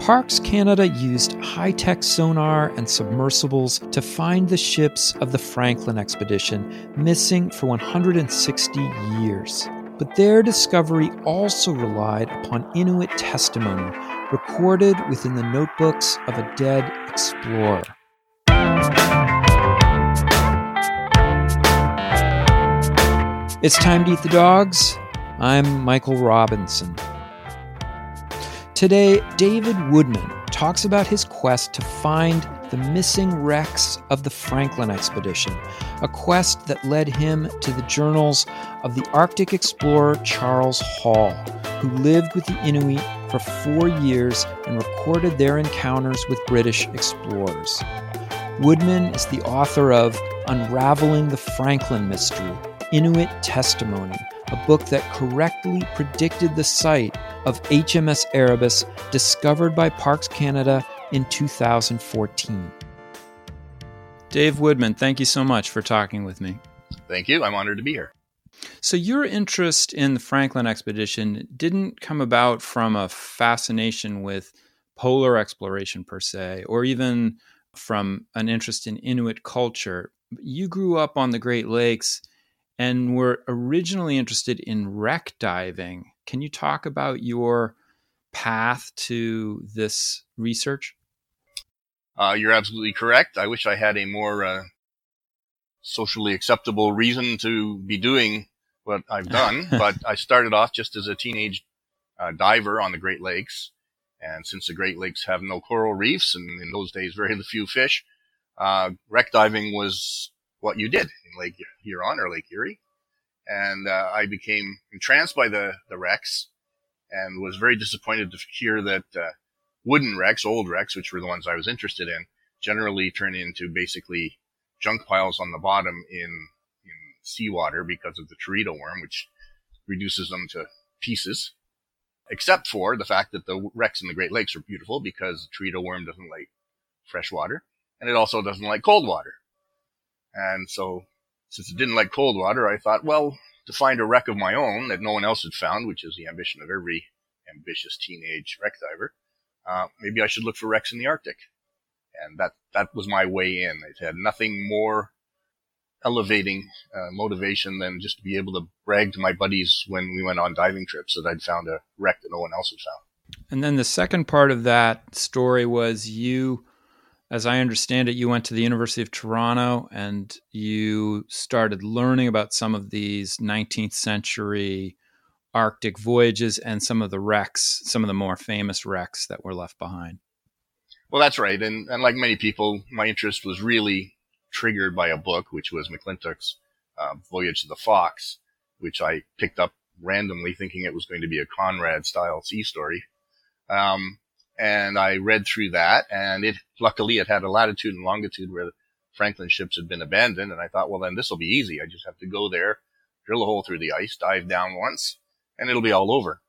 Parks Canada used high tech sonar and submersibles to find the ships of the Franklin expedition, missing for 160 years. But their discovery also relied upon Inuit testimony recorded within the notebooks of a dead explorer. It's time to eat the dogs. I'm Michael Robinson. Today, David Woodman talks about his quest to find the missing wrecks of the Franklin expedition, a quest that led him to the journals of the Arctic explorer Charles Hall, who lived with the Inuit for four years and recorded their encounters with British explorers. Woodman is the author of Unraveling the Franklin Mystery Inuit Testimony, a book that correctly predicted the site of HMS Erebus discovered by Parks Canada in 2014. Dave Woodman, thank you so much for talking with me. Thank you. I'm honored to be here. So, your interest in the Franklin expedition didn't come about from a fascination with polar exploration per se, or even from an interest in Inuit culture. You grew up on the Great Lakes and we were originally interested in wreck diving. Can you talk about your path to this research? Uh, you're absolutely correct. I wish I had a more uh, socially acceptable reason to be doing what I've done, but I started off just as a teenage uh, diver on the Great Lakes. And since the Great Lakes have no coral reefs and in those days very few fish, uh, wreck diving was what you did in Lake Huron or Lake Erie. And uh, I became entranced by the, the wrecks and was very disappointed to hear that uh, wooden wrecks, old wrecks, which were the ones I was interested in, generally turn into basically junk piles on the bottom in, in seawater because of the teredo worm, which reduces them to pieces. Except for the fact that the wrecks in the Great Lakes are beautiful because the teredo worm doesn't like fresh water and it also doesn't like cold water. And so since it didn't like cold water, I thought, well, to find a wreck of my own that no one else had found, which is the ambition of every ambitious teenage wreck diver, uh, maybe I should look for wrecks in the Arctic. And that, that was my way in. It had nothing more elevating uh, motivation than just to be able to brag to my buddies when we went on diving trips that I'd found a wreck that no one else had found. And then the second part of that story was you, as I understand it, you went to the University of Toronto and you started learning about some of these 19th century Arctic voyages and some of the wrecks, some of the more famous wrecks that were left behind. Well, that's right. And, and like many people, my interest was really triggered by a book, which was McClintock's uh, Voyage to the Fox, which I picked up randomly thinking it was going to be a Conrad style sea story. Um, and I read through that and it, luckily it had a latitude and longitude where the Franklin ships had been abandoned. And I thought, well, then this will be easy. I just have to go there, drill a hole through the ice, dive down once, and it'll be all over.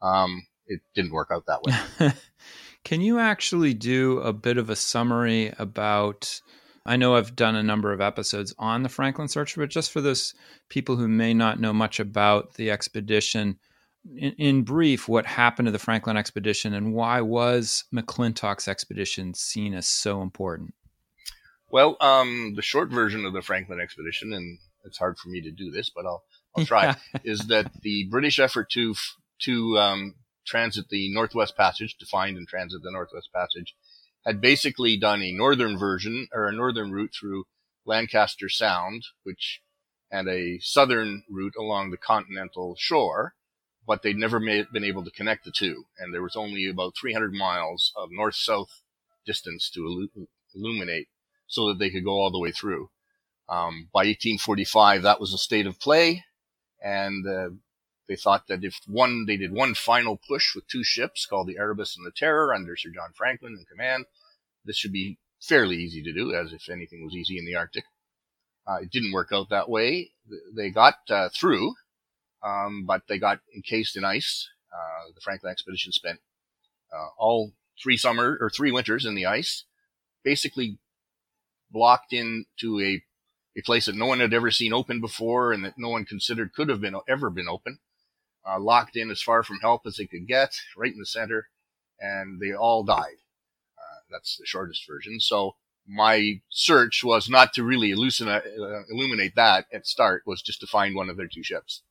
Um, it didn't work out that way. Can you actually do a bit of a summary about? I know I've done a number of episodes on the Franklin search, but just for those people who may not know much about the expedition, in, in, brief, what happened to the Franklin expedition and why was McClintock's expedition seen as so important? Well, um, the short version of the Franklin expedition, and it's hard for me to do this, but I'll I'll try, is that the British effort to to um, transit the Northwest Passage, to find and transit the Northwest Passage, had basically done a northern version or a northern route through Lancaster Sound, which and a southern route along the continental shore, but they'd never made, been able to connect the two, and there was only about 300 miles of north-south distance to illuminate so that they could go all the way through. Um, by 1845, that was a state of play and uh, they thought that if one they did one final push with two ships called the Erebus and the Terror under Sir John Franklin in command, this should be fairly easy to do, as if anything was easy in the Arctic. Uh, it didn't work out that way. They got uh, through, um, but they got encased in ice. Uh, the Franklin expedition spent uh, all three summer or three winters in the ice, basically blocked into a a place that no one had ever seen open before and that no one considered could have been ever been open. Uh, locked in as far from help as they could get, right in the center. and they all died. Uh, that's the shortest version. So my search was not to really illuminate, uh, illuminate that at start, was just to find one of their two ships.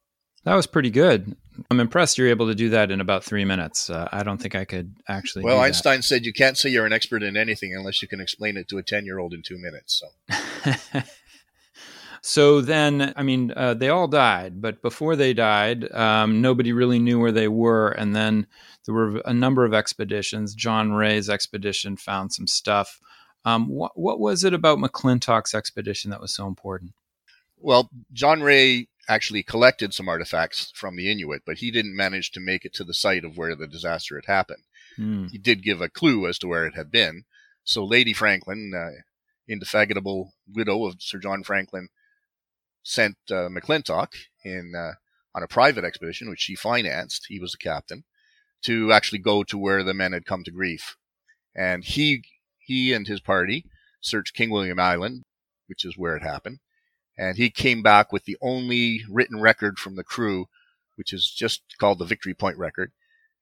That was pretty good. I'm impressed you're able to do that in about three minutes. Uh, I don't think I could actually. Well, Einstein said you can't say you're an expert in anything unless you can explain it to a 10 year old in two minutes. So. so then, I mean, uh, they all died, but before they died, um, nobody really knew where they were. And then there were a number of expeditions. John Rae's expedition found some stuff. Um, what, what was it about McClintock's expedition that was so important? Well, John Rae actually collected some artifacts from the Inuit, but he didn't manage to make it to the site of where the disaster had happened. Mm. He did give a clue as to where it had been. So Lady Franklin, uh, indefatigable widow of Sir John Franklin, sent uh, McClintock in uh, on a private expedition, which she financed. He was the captain to actually go to where the men had come to grief, and he he and his party searched King William Island, which is where it happened, and he came back with the only written record from the crew, which is just called the Victory Point record.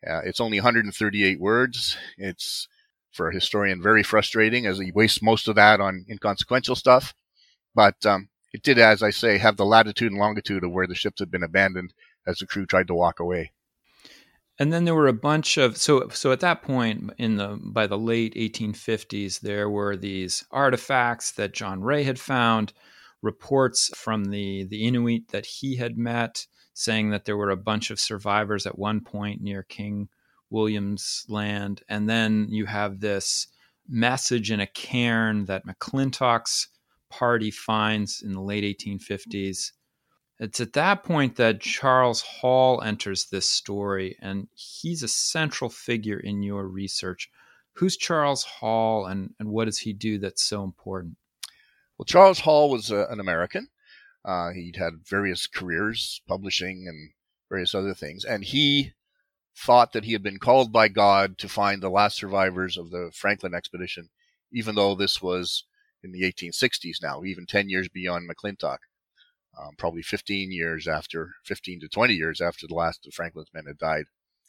Uh, it's only 138 words. It's for a historian very frustrating as he wastes most of that on inconsequential stuff. But um, it did, as I say, have the latitude and longitude of where the ships had been abandoned as the crew tried to walk away and then there were a bunch of so so at that point in the by the late 1850s there were these artifacts that John Rae had found reports from the the Inuit that he had met saying that there were a bunch of survivors at one point near King William's land and then you have this message in a cairn that McClintock's party finds in the late 1850s it's at that point that Charles Hall enters this story, and he's a central figure in your research. Who's Charles Hall, and, and what does he do that's so important? Well, Charles Hall was uh, an American. Uh, he'd had various careers, publishing and various other things, and he thought that he had been called by God to find the last survivors of the Franklin expedition, even though this was in the 1860s now, even 10 years beyond McClintock um, probably 15 years after, 15 to 20 years after the last of Franklin's men had died.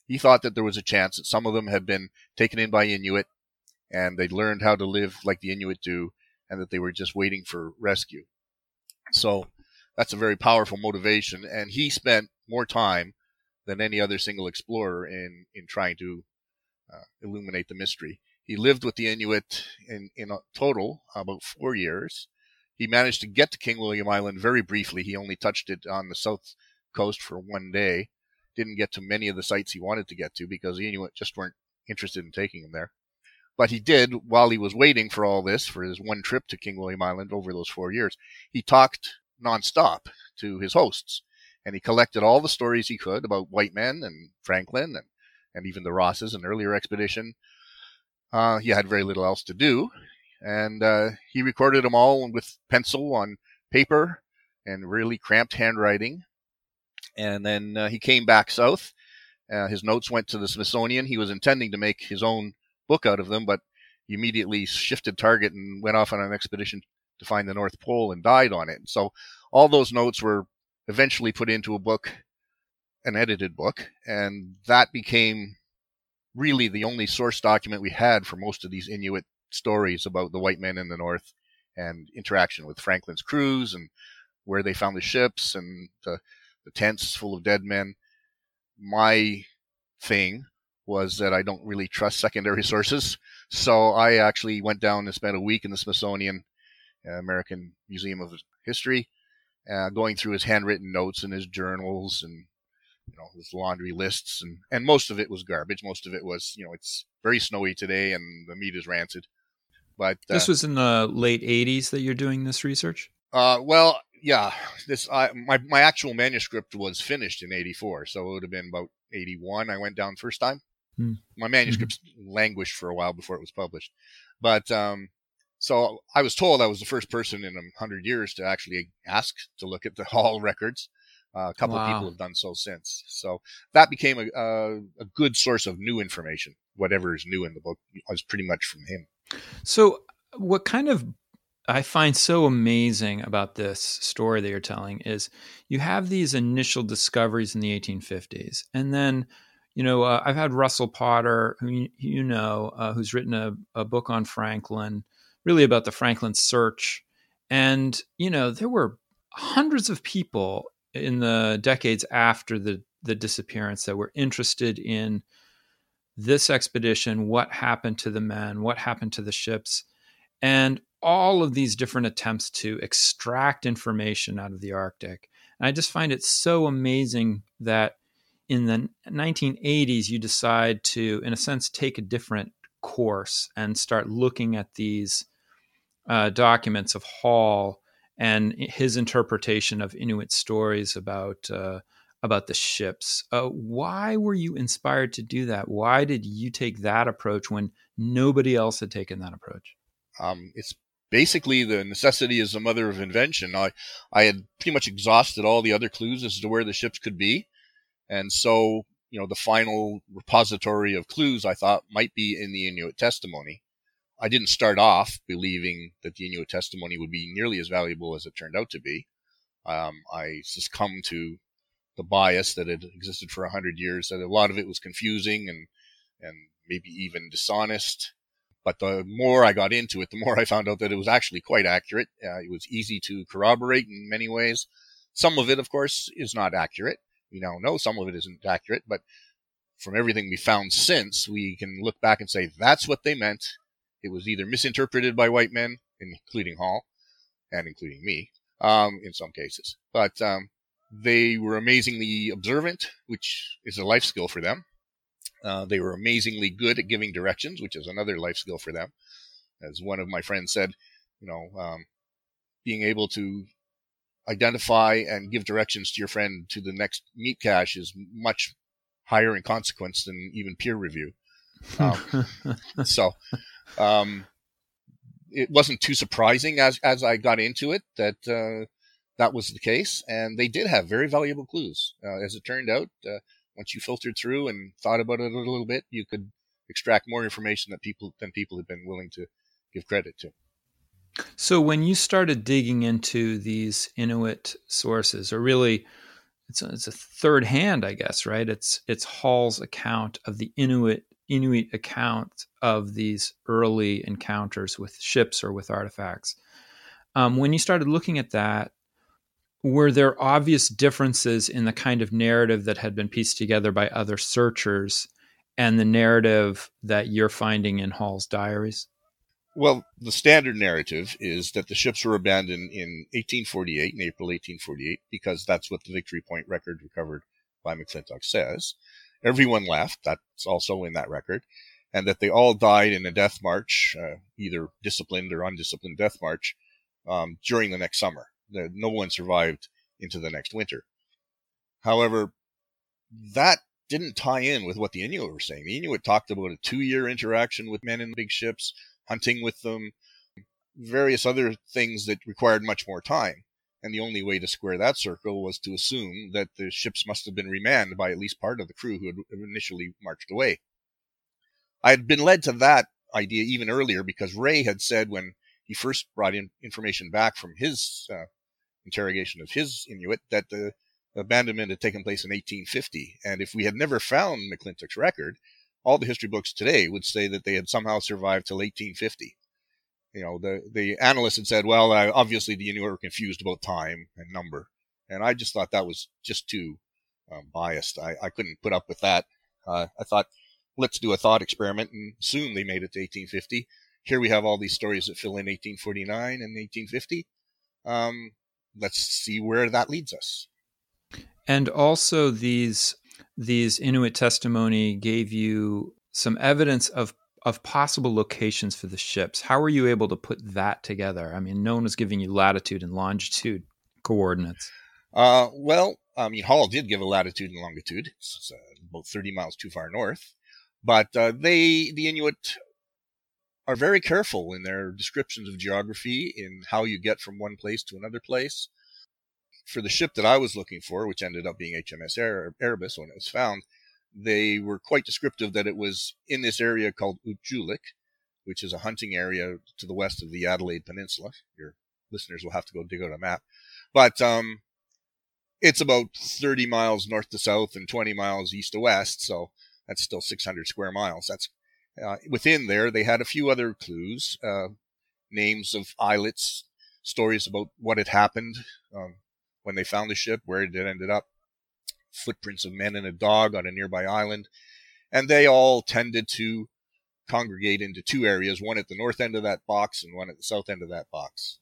He thought that there was a chance that some of them had been taken in by Inuit and they'd learned how to live like the Inuit do and that they were just waiting for rescue. So that's a very powerful motivation. And he spent more time than any other single explorer in, in trying to uh, illuminate the mystery. He lived with the Inuit in, in total about four years. He managed to get to King William Island very briefly. He only touched it on the south coast for one day. Didn't get to many of the sites he wanted to get to because the Inuit just weren't interested in taking him there. But he did, while he was waiting for all this, for his one trip to King William Island over those four years, he talked nonstop to his hosts. And he collected all the stories he could about white men and Franklin and, and even the Rosses, an earlier expedition. Uh, he had very little else to do and uh, he recorded them all with pencil on paper and really cramped handwriting. And then uh, he came back south. Uh, his notes went to the Smithsonian. He was intending to make his own book out of them, but he immediately shifted target and went off on an expedition to find the North Pole and died on it. So all those notes were eventually put into a book, an edited book, and that became really the only source document we had for most of these Inuit stories about the white men in the north and interaction with Franklin's crews and where they found the ships and the, the tents full of dead men. My thing was that I don't really trust secondary sources. So I actually went down and spent a week in the Smithsonian uh, American Museum of History, uh, going through his handwritten notes and his journals and you know his laundry lists and and most of it was garbage. Most of it was you know it's very snowy today and the meat is rancid. But uh, this was in the late '80s that you're doing this research. Uh, well, yeah. This I, my my actual manuscript was finished in '84, so it would have been about '81. I went down first time. Hmm. My manuscript mm-hmm. languished for a while before it was published, but um, so I was told I was the first person in a hundred years to actually ask to look at the Hall records. Uh, a couple wow. of people have done so since. So that became a, a, a good source of new information. Whatever is new in the book was pretty much from him. So, what kind of I find so amazing about this story that you're telling is you have these initial discoveries in the 1850s, and then you know, uh, I've had Russell Potter, who you, know, uh, who's written a, a book on Franklin, really about the Franklin search. And, you know, there were hundreds of people in the decades after the, the disappearance that were interested in this expedition, what happened to the men, what happened to the ships, and all of these different attempts to extract information out of the Arctic. And I just find it so amazing that in the 1980s, you decide to, in a sense, take a different course and start looking at these uh, documents of Hall and his interpretation of Inuit stories about uh, about the ships. Uh, why were you inspired to do that? Why did you take that approach when nobody else had taken that approach? Um, it's basically the necessity is the mother of invention. I I had pretty much exhausted all the other clues as to where the ships could be, and so you know the final repository of clues I thought might be in the Inuit testimony. I didn't start off believing that the Inuit testimony would be nearly as valuable as it turned out to be. Um, I succumbed to the bias that had existed for a hundred years, that a lot of it was confusing and, and maybe even dishonest. But the more I got into it, the more I found out that it was actually quite accurate. Uh, it was easy to corroborate in many ways. Some of it, of course, is not accurate. We now know some of it isn't accurate, but from everything we found since, we can look back and say that's what they meant. It was either misinterpreted by white men, including Hall, and including me, um, in some cases. But um, they were amazingly observant, which is a life skill for them. Uh, they were amazingly good at giving directions, which is another life skill for them. As one of my friends said, you know, um, being able to identify and give directions to your friend to the next meat cache is much higher in consequence than even peer review. Um, so, um, it wasn't too surprising as, as I got into it that, uh, that was the case. And they did have very valuable clues. Uh, as it turned out, uh, once you filtered through and thought about it a little bit, you could extract more information that people than people had been willing to give credit to. So when you started digging into these Inuit sources, or really, it's a, it's a third hand, I guess, right? It's it's Hall's account of the Inuit Inuit account of these early encounters with ships or with artifacts. Um, when you started looking at that, were there obvious differences in the kind of narrative that had been pieced together by other searchers and the narrative that you're finding in Hall's diaries? Well, the standard narrative is that the ships were abandoned in 1848, in April 1848, because that's what the Victory Point record recovered by McClintock says. Everyone left, that's also in that record, and that they all died in a death march, uh, either disciplined or undisciplined death march, um, during the next summer that no one survived into the next winter. However, that didn't tie in with what the Inuit were saying. The Inuit talked about a two year interaction with men in big ships, hunting with them, various other things that required much more time. And the only way to square that circle was to assume that the ships must have been remanned by at least part of the crew who had initially marched away. I had been led to that idea even earlier because Rae had said when he first brought in information back from his uh, interrogation of his Inuit that the abandonment had taken place in 1850. And if we had never found McClintock's record, all the history books today would say that they had somehow survived till 1850. You know, the, the analyst had said, well, uh, obviously the Inuit were confused about time and number. And I just thought that was just too um, biased. I, I couldn't put up with that. Uh, I thought, let's do a thought experiment and soon they made it to 1850. Here we have all these stories that fill in 1849 and 1850. Um, let's see where that leads us. And also these these Inuit testimony gave you some evidence of of possible locations for the ships. How were you able to put that together? I mean, no one was giving you latitude and longitude coordinates. Uh, well, I mean, Hall did give a latitude and longitude. It's uh, about 30 miles too far north. But uh, they, the Inuit, are very careful in their descriptions of geography in how you get from one place to another place for the ship that I was looking for, which ended up being HMS Erebus when it was found, they were quite descriptive that it was in this area called Utjulik, which is a hunting area to the west of the Adelaide Peninsula. Your listeners will have to go dig out a map. But um, it's about 30 miles north to south and 20 miles east to west. So that's still 600 square miles. That's uh, within there. They had a few other clues, uh, names of islets, stories about what had happened um, when they found the ship, where it ended up, footprints of men and a dog on a nearby island, and they all tended to congregate into two areas: one at the north end of that box and one at the south end of that box.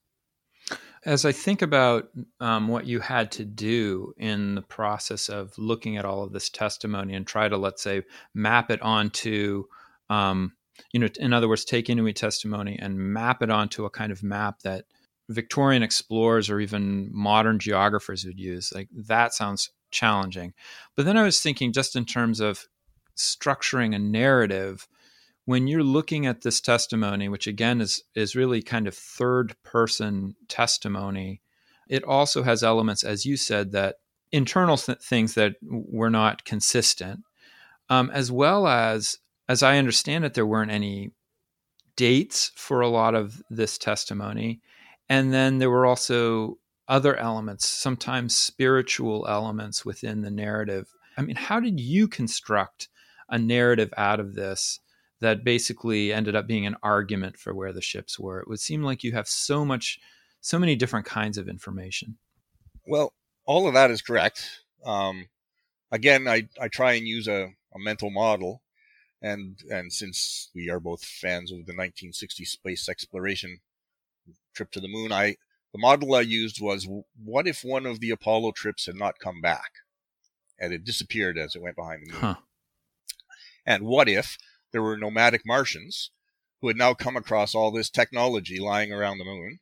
As I think about um, what you had to do in the process of looking at all of this testimony and try to, let's say, map it onto, um, you know, in other words, take Inuit testimony and map it onto a kind of map that Victorian explorers or even modern geographers would use, like that sounds challenging. But then I was thinking, just in terms of structuring a narrative, when you're looking at this testimony, which again is is really kind of third person testimony, it also has elements, as you said, that internal th- things that were not consistent, um, as well as, as I understand it, there weren't any dates for a lot of this testimony, and then there were also other elements, sometimes spiritual elements within the narrative. I mean, how did you construct a narrative out of this? that basically ended up being an argument for where the ships were. It would seem like you have so much, so many different kinds of information. Well, all of that is correct. Um, again, I, I try and use a, a mental model. And, and since we are both fans of the 1960 space exploration trip to the moon, I, the model I used was what if one of the Apollo trips had not come back and it disappeared as it went behind the moon? Huh. And what if there were nomadic Martians who had now come across all this technology lying around the moon.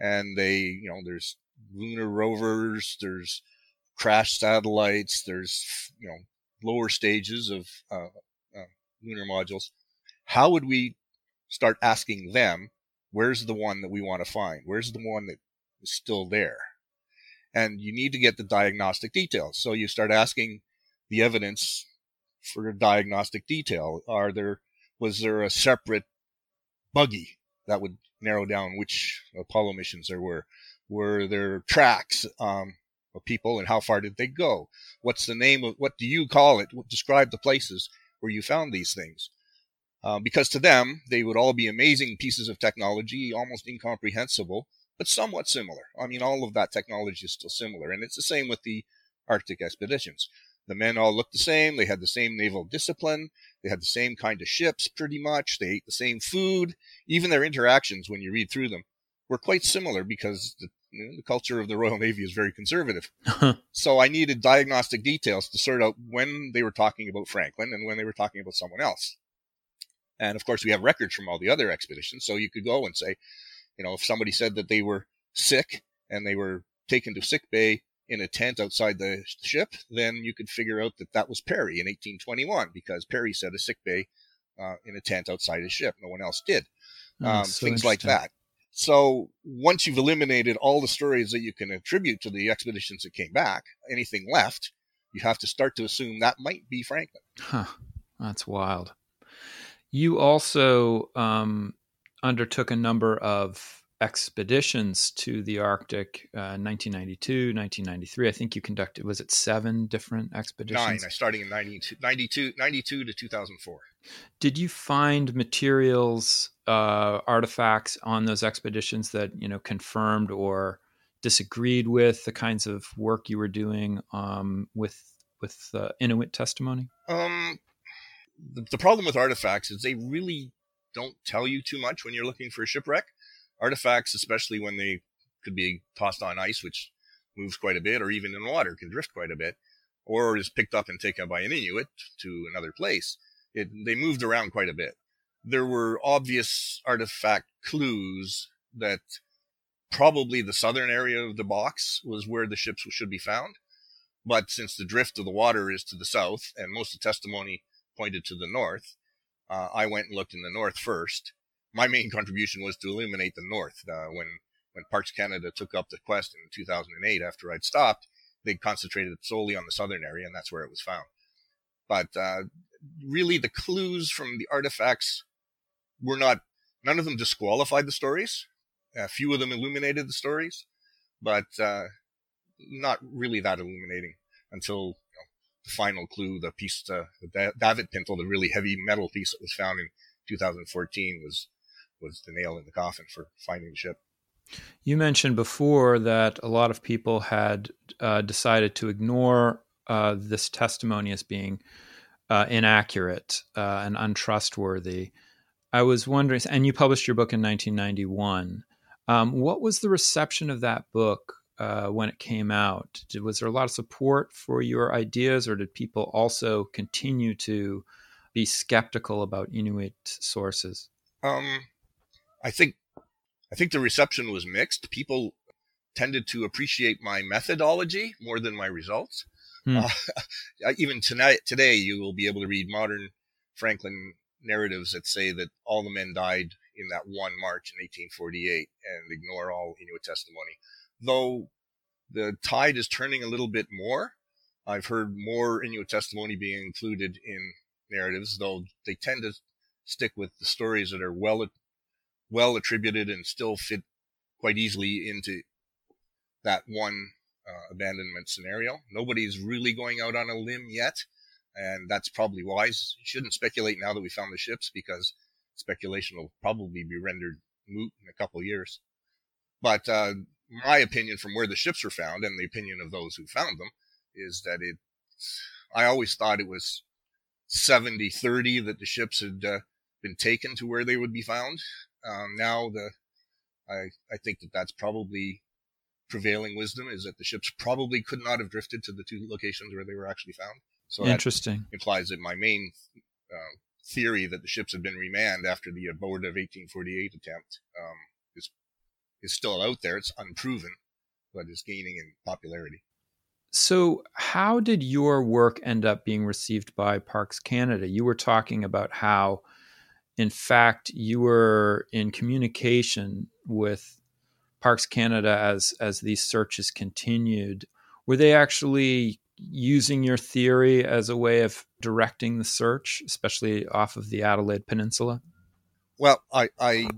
And they, you know, there's lunar rovers, there's crash satellites, there's, you know, lower stages of uh, uh, lunar modules. How would we start asking them, where's the one that we want to find? Where's the one that is still there? And you need to get the diagnostic details. So you start asking the evidence for diagnostic detail? Are there was there a separate buggy that would narrow down which Apollo missions there were? Were there tracks um, of people and how far did they go? What's the name of what do you call it? Describe the places where you found these things. Uh, because to them, they would all be amazing pieces of technology, almost incomprehensible, but somewhat similar. I mean, all of that technology is still similar. And it's the same with the Arctic expeditions. The men all looked the same. They had the same naval discipline. They had the same kind of ships, pretty much. They ate the same food. Even their interactions, when you read through them, were quite similar because the, you know, the culture of the Royal Navy is very conservative. so I needed diagnostic details to sort out when they were talking about Franklin and when they were talking about someone else. And of course, we have records from all the other expeditions. So you could go and say, you know, if somebody said that they were sick and they were taken to sick bay in a tent outside the ship, then you could figure out that that was Parry in 1821 because Parry said a sick bay uh, in a tent outside his ship. No one else did. Oh, um, so things like that. So once you've eliminated all the stories that you can attribute to the expeditions that came back, anything left, you have to start to assume that might be Franklin. Huh. That's wild. You also um, undertook a number of expeditions to the Arctic, uh, 1992, 1993. I think you conducted, was it seven different expeditions? Nine. Starting in 92, 92, 92 to 2004. Did you find materials, uh, artifacts on those expeditions that, you know, confirmed or disagreed with the kinds of work you were doing um, with with uh, Inuit testimony? Um, the, the problem with artifacts is they really don't tell you too much when you're looking for a shipwreck artifacts, especially when they could be tossed on ice, which moves quite a bit, or even in water can drift quite a bit, or is picked up and taken by an Inuit to another place. It, they moved around quite a bit. There were obvious artifact clues that probably the southern area of the box was where the ships should be found. But since the drift of the water is to the south and most of the testimony pointed to the north, uh, I went and looked in the north first my main contribution was to illuminate the North. Uh, when when Parks Canada took up the quest in 2008, after I'd stopped, they concentrated solely on the southern area, and that's where it was found. But uh, really, the clues from the artifacts were not. None of them disqualified the stories. A few of them illuminated the stories, but uh, not really that illuminating until the final clue, the piece, uh, the davit pintle, the really heavy metal piece that was found in 2014 was was the nail in the coffin for finding the ship. You mentioned before that a lot of people had uh, decided to ignore uh, this testimony as being uh, inaccurate uh, and untrustworthy. I was wondering, and you published your book in 1991. Um, what was the reception of that book uh, when it came out? Did, was there a lot of support for your ideas, or did people also continue to be skeptical about Inuit sources? Um, I think I think the reception was mixed. People tended to appreciate my methodology more than my results. Hmm. Uh, even tonight, today, you will be able to read modern Franklin narratives that say that all the men died in that one march in 1848 and ignore all Inuit testimony. Though the tide is turning a little bit more, I've heard more Inuit testimony being included in narratives, though they tend to stick with the stories that are well well attributed and still fit quite easily into that one uh, abandonment scenario. Nobody's really going out on a limb yet, and that's probably wise. You shouldn't speculate now that we found the ships because speculation will probably be rendered moot in a couple years. But uh, my opinion from where the ships were found and the opinion of those who found them is that it, I always thought it was 70 30 that the ships had uh, been taken to where they would be found. Um, now the, I, I think that that's probably prevailing wisdom is that the ships probably could not have drifted to the two locations where they were actually found. So interesting implies that my main uh, theory that the ships had been remanded after the abortive 1848 attempt um, is still out there. It's unproven, but is gaining in popularity. So, how did your work end up being received by Parks Canada? You were talking about how in fact, you were in communication with Parks Canada as as these searches continued. Were they actually using your theory as a way of directing the search, especially off of the Adelaide Peninsula? Well, I, I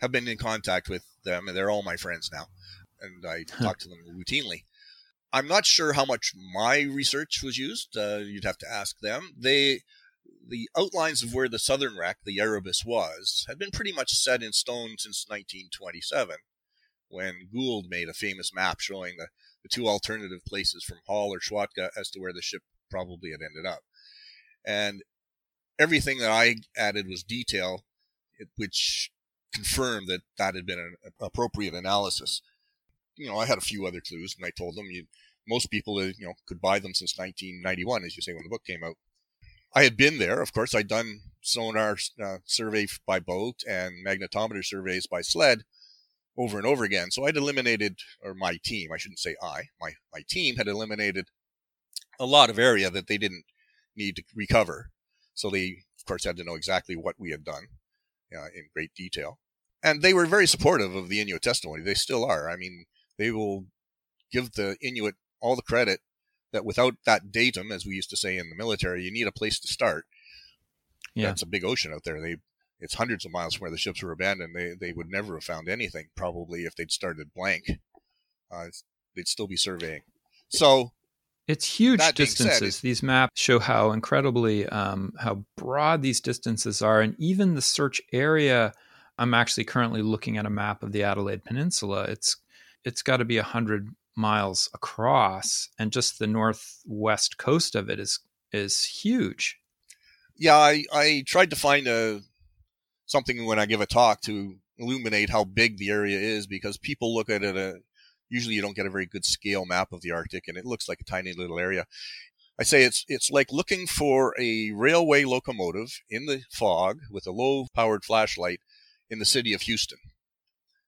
have been in contact with them, and they're all my friends now, and I talk to them routinely. I'm not sure how much my research was used. Uh, you'd have to ask them. They the outlines of where the southern wreck, the Erebus, was had been pretty much set in stone since 1927, when Gould made a famous map showing the, the two alternative places from Hall or Schwatka as to where the ship probably had ended up. And everything that I added was detail, which confirmed that that had been an appropriate analysis. You know, I had a few other clues, and I told them you most people, uh, you know, could buy them since 1991, as you say when the book came out. I had been there. Of course, I'd done sonar uh, survey by boat and magnetometer surveys by sled over and over again. So I'd eliminated, or my team, I shouldn't say I, my, my team had eliminated a lot of area that they didn't need to recover. So they, of course, had to know exactly what we had done uh, in great detail. And they were very supportive of the Inuit testimony. They still are. I mean, they will give the Inuit all the credit that without that datum, as we used to say in the military, you need a place to start. Yeah. It's a big ocean out there. They it's hundreds of miles from where the ships were abandoned. They they would never have found anything probably if they'd started blank. Uh, they'd still be surveying. So it's huge distances. Said, these maps show how incredibly um, how broad these distances are, and even the search area. I'm actually currently looking at a map of the Adelaide Peninsula. It's it's got to be a hundred miles across, and just the northwest coast of it is is huge. Yeah, I, I tried to find a something when I give a talk to illuminate how big the area is because people look at it. A, uh, usually, you don't get a very good scale map of the Arctic, and it looks like a tiny little area. I say it's it's like looking for a railway locomotive in the fog with a low powered flashlight in the city of Houston.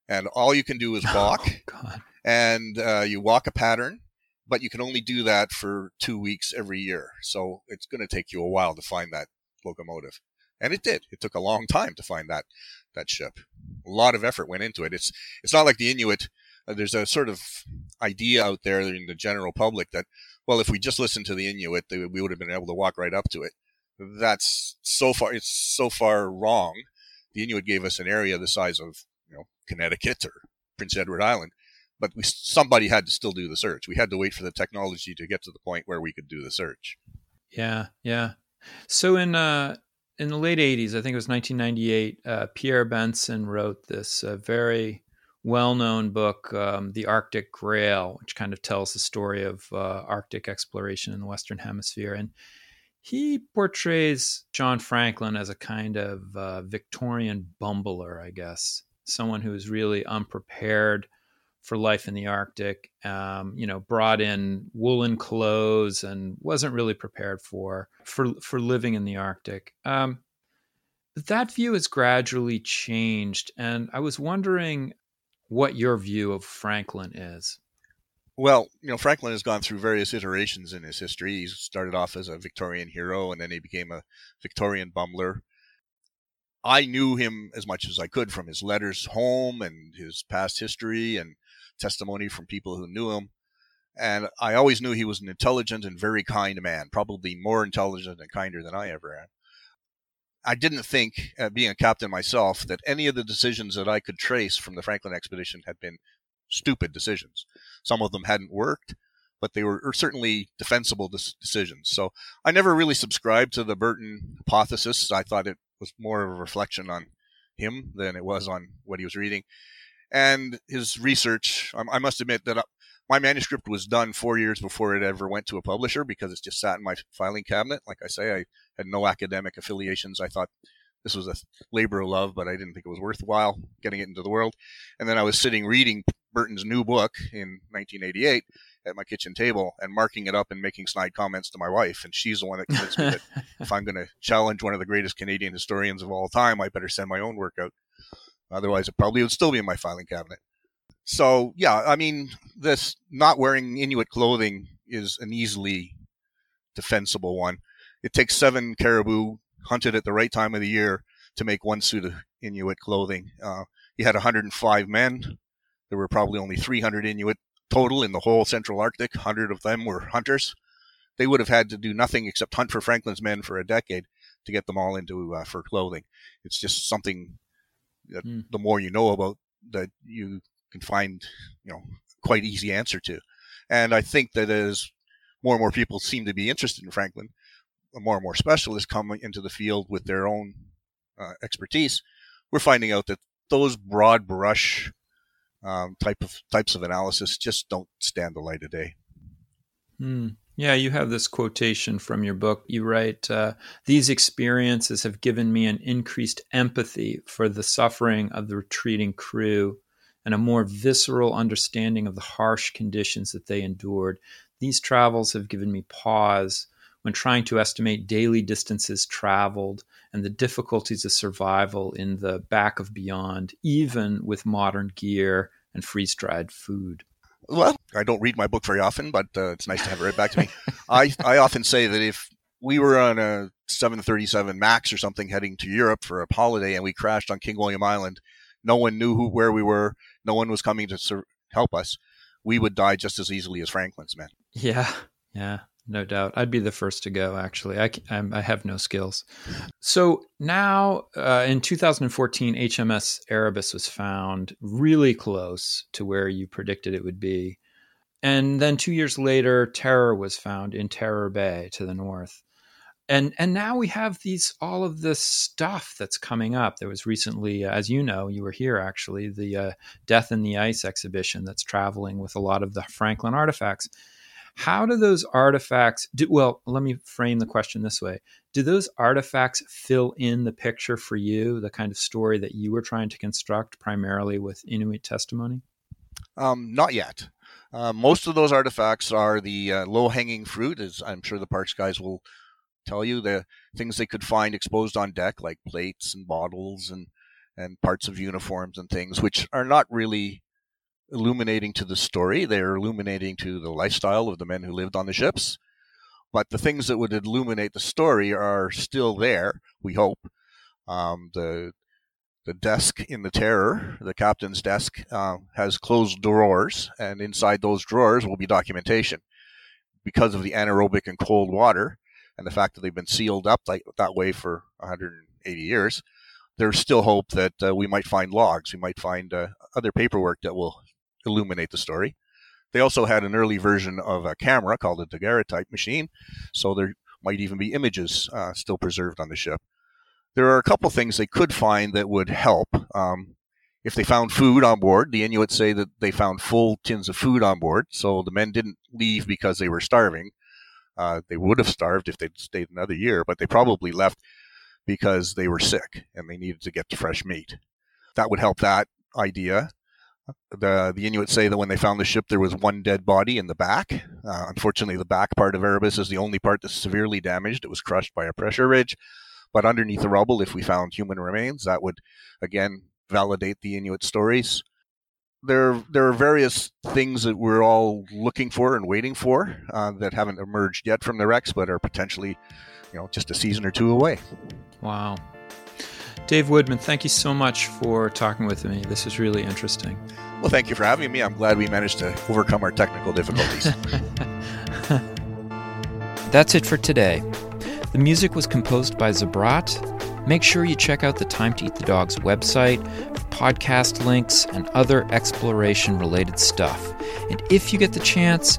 And all you can do is walk. Oh, and uh, you walk a pattern, but you can only do that for two weeks every year. So it's going to take you a while to find that locomotive. And it did. It took a long time to find that that ship. A lot of effort went into it. It's it's not like the Inuit. Uh, there's a sort of idea out there in the general public that, well, if we just listened to the Inuit, they, we would have been able to walk right up to it. That's so far. It's so far wrong. The Inuit gave us an area the size of you know Connecticut or Prince Edward Island but we somebody had to still do the search. We had to wait for the technology to get to the point where we could do the search. Yeah, yeah. So in uh, in the late '80s, I think it was 1998, uh, Pierre Berton wrote this uh, very well-known book, um, "The Arctic Grail," which kind of tells the story of uh, Arctic exploration in the Western Hemisphere, and he portrays John Franklin as a kind of uh, Victorian bumbler, I guess, someone who is really unprepared for life in the Arctic. Um, you know, brought in woolen clothes and wasn't really prepared for for for living in the Arctic. Um, but that view has gradually changed, and I was wondering what your view of Franklin is. Well, you know, Franklin has gone through various iterations in his history. He started off as a Victorian hero, and then he became a Victorian bumbler. I knew him as much as I could from his letters home and his past history and testimony from people who knew him. And I always knew he was an intelligent and very kind man, probably more intelligent and kinder than I ever am. I didn't think, uh, being a captain myself, that any of the decisions that I could trace from the Franklin expedition had been stupid decisions. Some of them hadn't worked, but they were certainly defensible decisions. So I never really subscribed to the Berton hypothesis. I thought it was more of a reflection on him than it was on what he was reading and his research. I, must admit that uh, my manuscript was done four years before it ever went to a publisher because it's just sat in my filing cabinet. Like I say, I had no academic affiliations. I thought this was a labor of love, but I didn't think it was worthwhile getting it into the world. And then I was sitting reading Berton's new book in 1988 at my kitchen table and marking it up and making snide comments to my wife. And she's the one that convinced me that if I'm going to challenge one of the greatest Canadian historians of all time, I better send my own work out. Otherwise, it probably would still be in my filing cabinet. So, yeah, I mean, this not wearing Inuit clothing is an easily defensible one. It takes seven caribou hunted at the right time of the year to make one suit of Inuit clothing. Uh, you had 105 men. There were probably only 300 Inuit total in the whole Central Arctic. 100 of them were hunters. They would have had to do nothing except hunt for Franklin's men for a decade to get them all into uh, for clothing. It's just something that mm. the more you know about that you can find you know quite easy answer to and i think that as more and more people seem to be interested in franklin more and more specialists coming into the field with their own uh, expertise we're finding out that those broad brush um, type of types of analysis just don't stand the light of day mm. Yeah, you have this quotation from your book. You write, uh, These experiences have given me an increased empathy for the suffering of the retreating crew and a more visceral understanding of the harsh conditions that they endured. These travels have given me pause when trying to estimate daily distances traveled and the difficulties of survival in the back of beyond, even with modern gear and freeze dried food well, I don't read my book very often, but uh, it's nice to have it read back to me. I I often say that if we were on a 737 Max or something heading to Europe for a holiday and we crashed on King William Island, no one knew who where we were, no one was coming to sur- help us. We would die just as easily as Franklin's men. Yeah, yeah no doubt. I'd be the first to go. Actually, I I'm, i have no skills. So now, uh, in 2014, HMS Erebus was found really close to where you predicted it would be, and then two years later, Terror was found in Terror Bay to the north. And, and now we have these all of this stuff that's coming up. There was recently, as you know, you were here actually, the uh, Death in the Ice exhibition that's traveling with a lot of the Franklin artifacts how do those artifacts do well, let me frame the question this way. Do those artifacts fill in the picture for you, the kind of story that you were trying to construct primarily with Inuit testimony? Um, not yet. Uh, most of those artifacts are the uh, low hanging fruit, as I'm sure the parks guys will tell you, the things they could find exposed on deck, like plates and bottles and, and parts of uniforms and things, which are not really illuminating to the story. They're illuminating to the lifestyle of the men who lived on the ships. But the things that would illuminate the story are still there, we hope. Um, the the desk in the Terror, the captain's desk, uh, has closed drawers, and inside those drawers will be documentation. Because of the anaerobic and cold water, and the fact that they've been sealed up like that way for 180 years, there's still hope that uh, we might find logs, we might find uh, other paperwork that will illuminate the story. They also had an early version of a camera called a daguerreotype machine, so there might even be images uh, still preserved on the ship. There are a couple things they could find that would help. Um, if they found food on board, the Inuit say that they found full tins of food on board, so the men didn't leave because they were starving. Uh, they would have starved if they'd stayed another year, but they probably left because they were sick and they needed to get fresh meat. That would help that idea. The, the Inuit say that when they found the ship, there was one dead body in the back. Uh, unfortunately, the back part of Erebus is the only part that's severely damaged. It was crushed by a pressure ridge. But underneath the rubble, if we found human remains, that would again validate the Inuit stories. There, there are various things that we're all looking for and waiting for uh, that haven't emerged yet from the wrecks, but are potentially, you know, just a season or two away. Wow. Dave Woodman, thank you so much for talking with me. This is really interesting. Well, thank you for having me. I'm glad we managed to overcome our technical difficulties. That's it for today. The music was composed by Zabrat. Make sure you check out the Time to Eat the Dog's website for podcast links and other exploration related stuff. And if you get the chance,